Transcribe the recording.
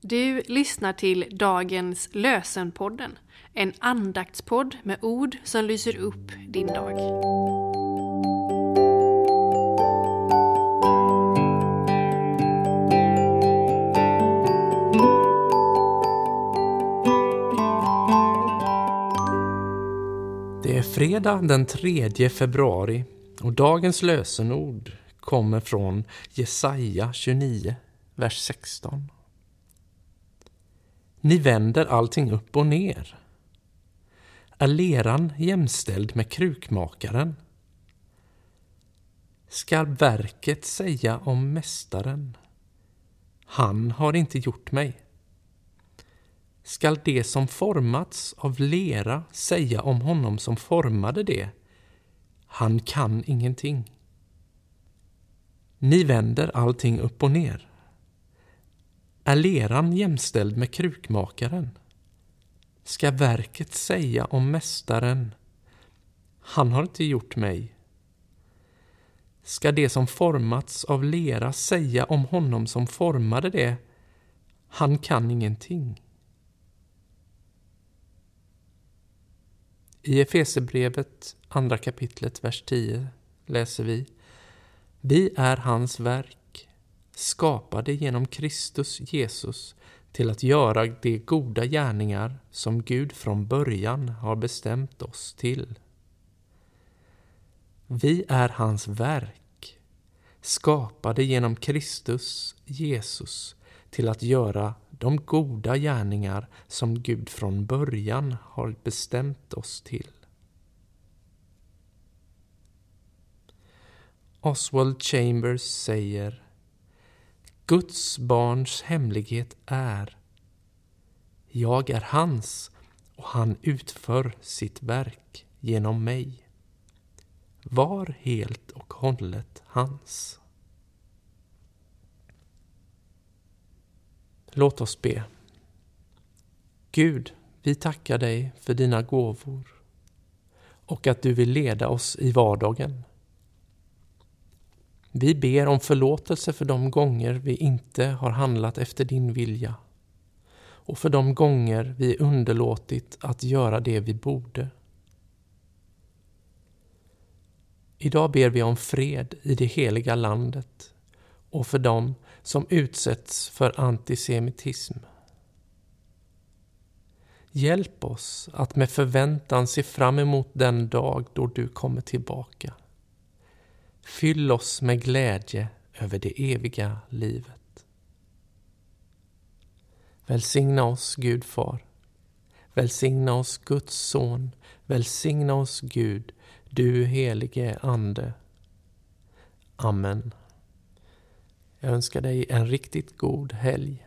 Du lyssnar till dagens Lösenpodden, en andaktspodd med ord som lyser upp din dag. Det är fredag den 3 februari och dagens lösenord kommer från Jesaja 29, vers 16. Ni vänder allting upp och ner. Är leran jämställd med krukmakaren? Skall verket säga om mästaren? Han har inte gjort mig. Skall det som formats av lera säga om honom som formade det? Han kan ingenting. Ni vänder allting upp och ner. Är leran jämställd med krukmakaren? Ska verket säga om mästaren, han har inte gjort mig? Ska det som formats av lera säga om honom som formade det, han kan ingenting? I Efesebrevet, andra kapitlet, vers 10 läser vi Vi är hans verk skapade genom Kristus Jesus till att göra de goda gärningar som Gud från början har bestämt oss till. Vi är hans verk, skapade genom Kristus Jesus till att göra de goda gärningar som Gud från början har bestämt oss till. Oswald Chambers säger Guds barns hemlighet är Jag är hans och han utför sitt verk genom mig. Var helt och hållet hans. Låt oss be. Gud, vi tackar dig för dina gåvor och att du vill leda oss i vardagen. Vi ber om förlåtelse för de gånger vi inte har handlat efter din vilja och för de gånger vi underlåtit att göra det vi borde. Idag ber vi om fred i det heliga landet och för dem som utsätts för antisemitism. Hjälp oss att med förväntan se fram emot den dag då du kommer tillbaka. Fyll oss med glädje över det eviga livet. Välsigna oss, Gud Far. Välsigna oss, Guds Son. Välsigna oss, Gud, du helige Ande. Amen. Jag önskar dig en riktigt god helg.